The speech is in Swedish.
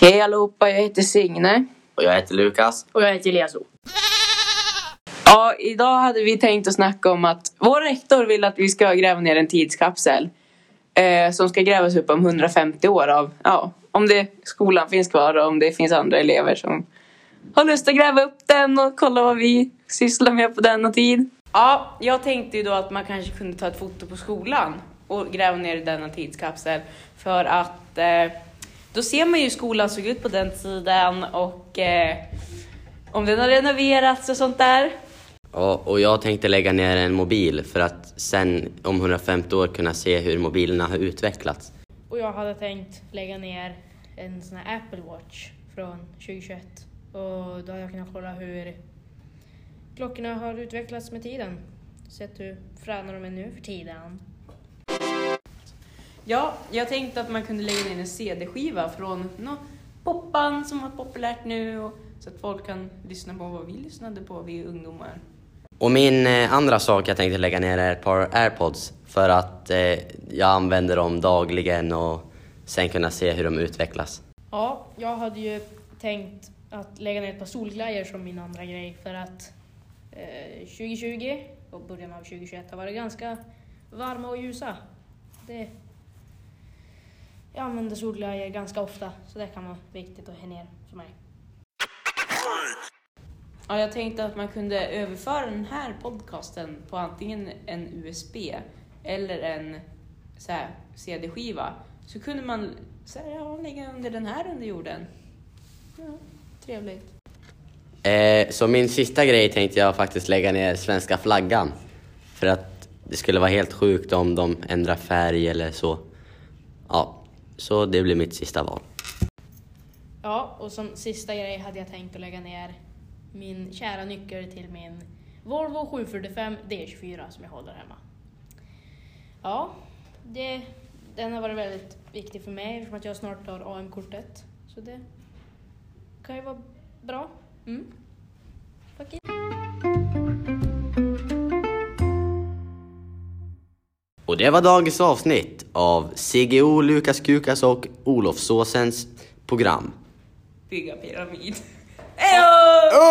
Hej allihopa, jag heter Signe. Och jag heter Lukas. Och jag heter Elias O. Ja, idag hade vi tänkt att snacka om att vår rektor vill att vi ska gräva ner en tidskapsel. Eh, som ska grävas upp om 150 år av, ja, om det, skolan finns kvar och om det finns andra elever som har lust att gräva upp den och kolla vad vi sysslar med på denna tid. Ja, jag tänkte ju då att man kanske kunde ta ett foto på skolan och gräva ner i denna tidskapsel. För att eh, då ser man ju hur skolan såg ut på den tiden och eh, om den har renoverats och sånt där. Ja, och jag tänkte lägga ner en mobil för att sen om 150 år kunna se hur mobilerna har utvecklats. Och jag hade tänkt lägga ner en sån här Apple Watch från 2021. Och då hade jag kunnat kolla hur klockorna har utvecklats med tiden. Sett hur fräna de är nu för tiden. Ja, jag tänkte att man kunde lägga ner en CD-skiva från något popband som var populärt nu och, så att folk kan lyssna på vad vi lyssnade på, vi ungdomar. Och min eh, andra sak jag tänkte lägga ner är ett par airpods för att eh, jag använder dem dagligen och sen kunna se hur de utvecklas. Ja, jag hade ju tänkt att lägga ner ett par solglajjor som min andra grej för att eh, 2020 och början av 2021 har varit ganska varma och ljusa. Det, jag använder solglajjor ganska ofta så det kan vara viktigt att ha ner för mig. Ja, jag tänkte att man kunde överföra den här podcasten på antingen en USB eller en så här, CD-skiva. Så kunde man så här, ja, lägga under den här under jorden. Ja, trevligt. Eh, så min sista grej tänkte jag faktiskt lägga ner svenska flaggan. För att det skulle vara helt sjukt om de ändrar färg eller så. Ja, så det blir mitt sista val. Ja, och som sista grej hade jag tänkt att lägga ner min kära nyckel till min Volvo 745 D24 som jag håller hemma. Ja, det, den har varit väldigt viktig för mig eftersom att jag snart tar AM-kortet. Så det kan ju vara bra. Mm. It. Och det var dagens avsnitt av CGO, Lukas Kukas och Olof Såsens program. Bygga pyramid. Hejdå!